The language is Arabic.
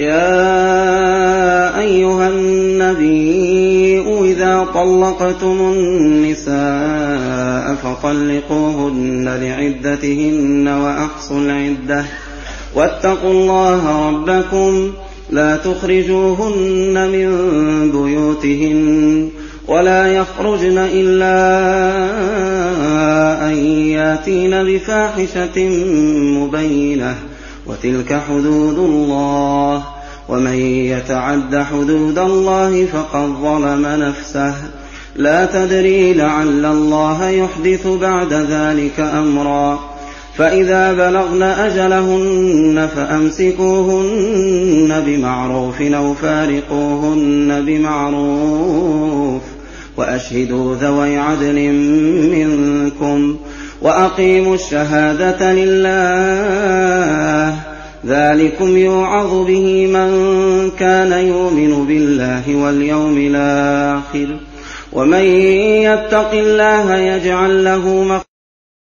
يا أيها النبي إذا طلقتم النساء فطلقوهن لعدتهن وأحصوا العدة. واتقوا الله ربكم لا تخرجوهن من بيوتهن ولا يخرجن إلا أن يأتين بفاحشة مبينة. وتلك حدود الله. ومن يتعد حدود الله فقد ظلم نفسه. لا تدري لعل الله يحدث بعد ذلك أمرا. فإذا بلغن أجلهن فأمسكوهن بمعروف أو فارقوهن بمعروف. وأشهدوا ذوي عدل منكم. وأقيموا الشهادة لله ذلكم يوعظ به من كان يؤمن بالله واليوم الآخر. ومن يتق الله يجعل له مخرجا